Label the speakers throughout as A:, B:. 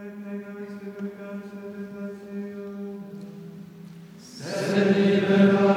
A: et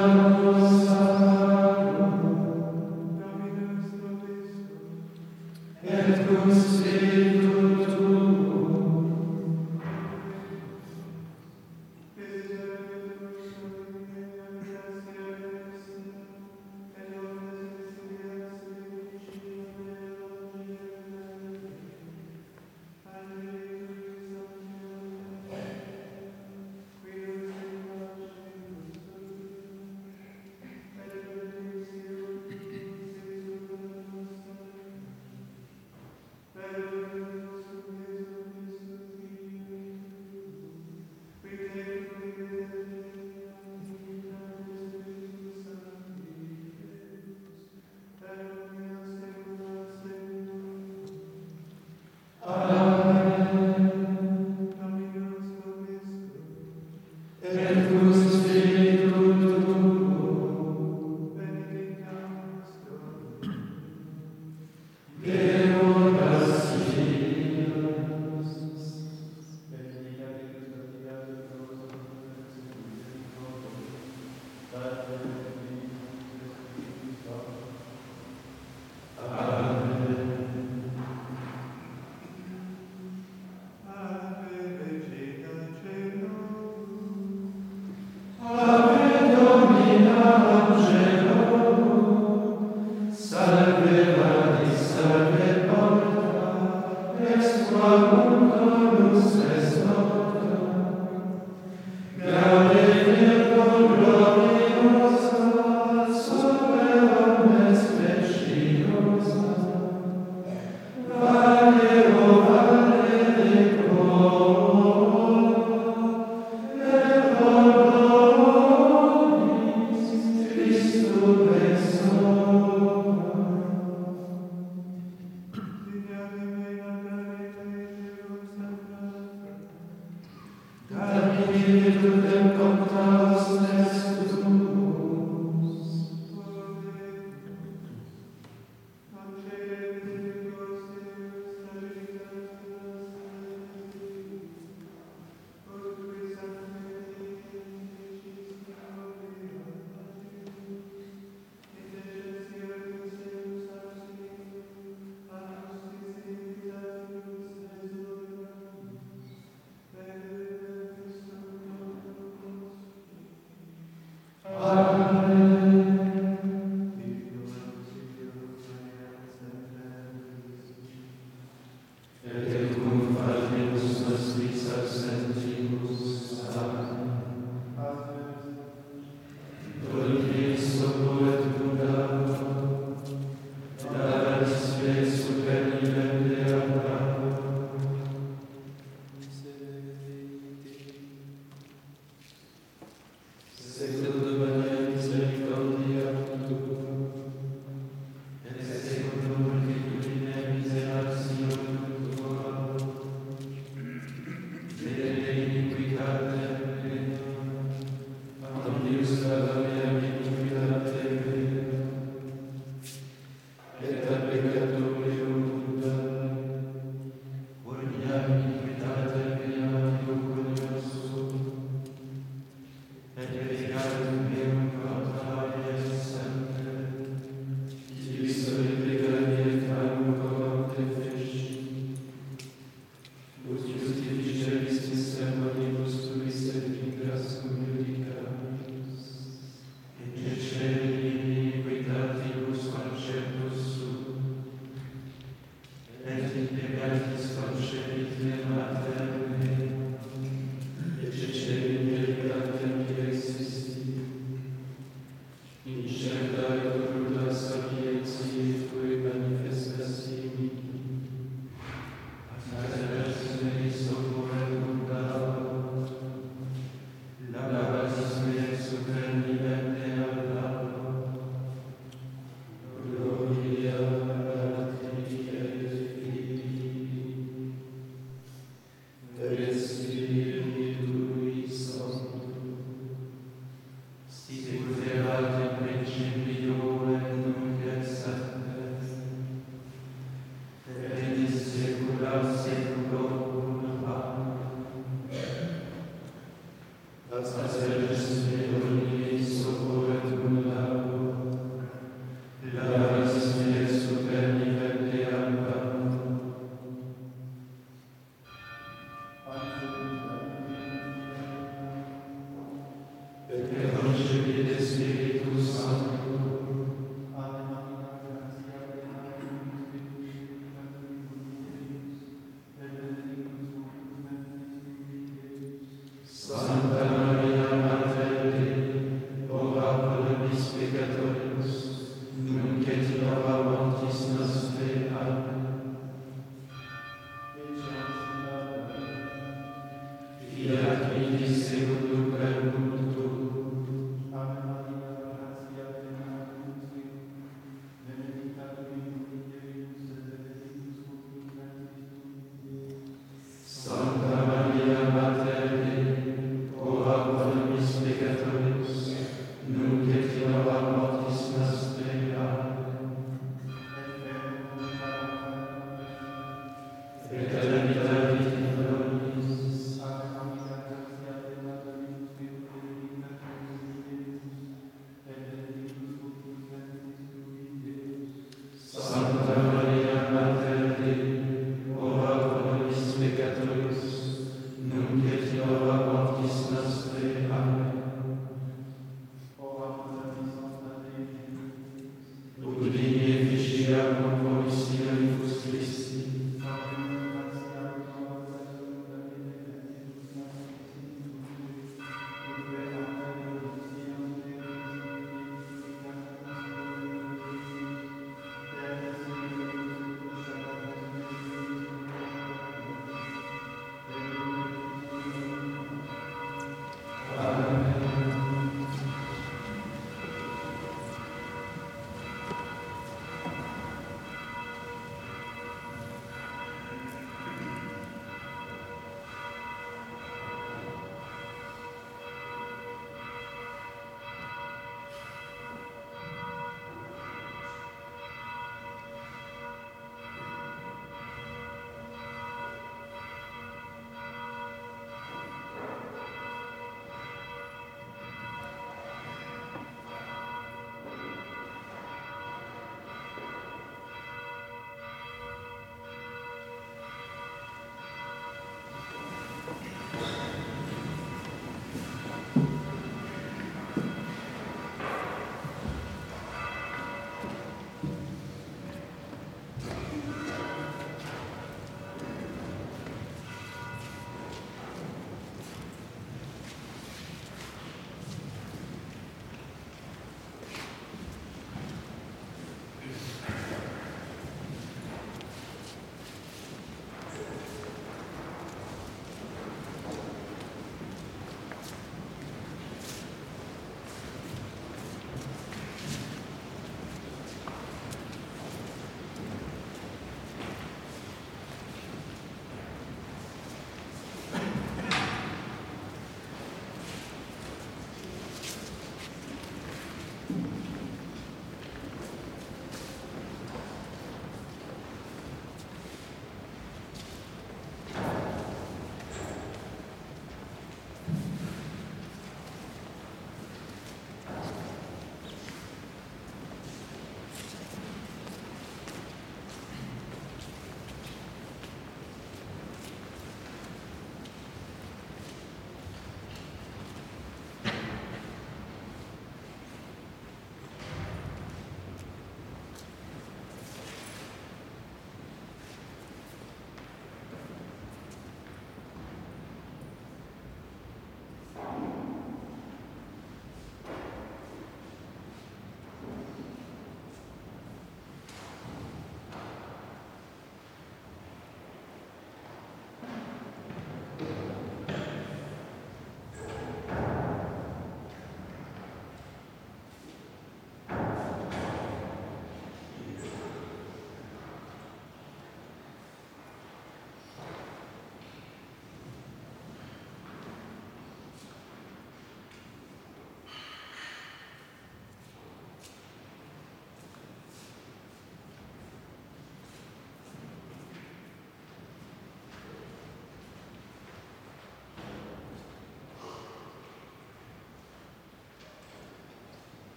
B: Yeah.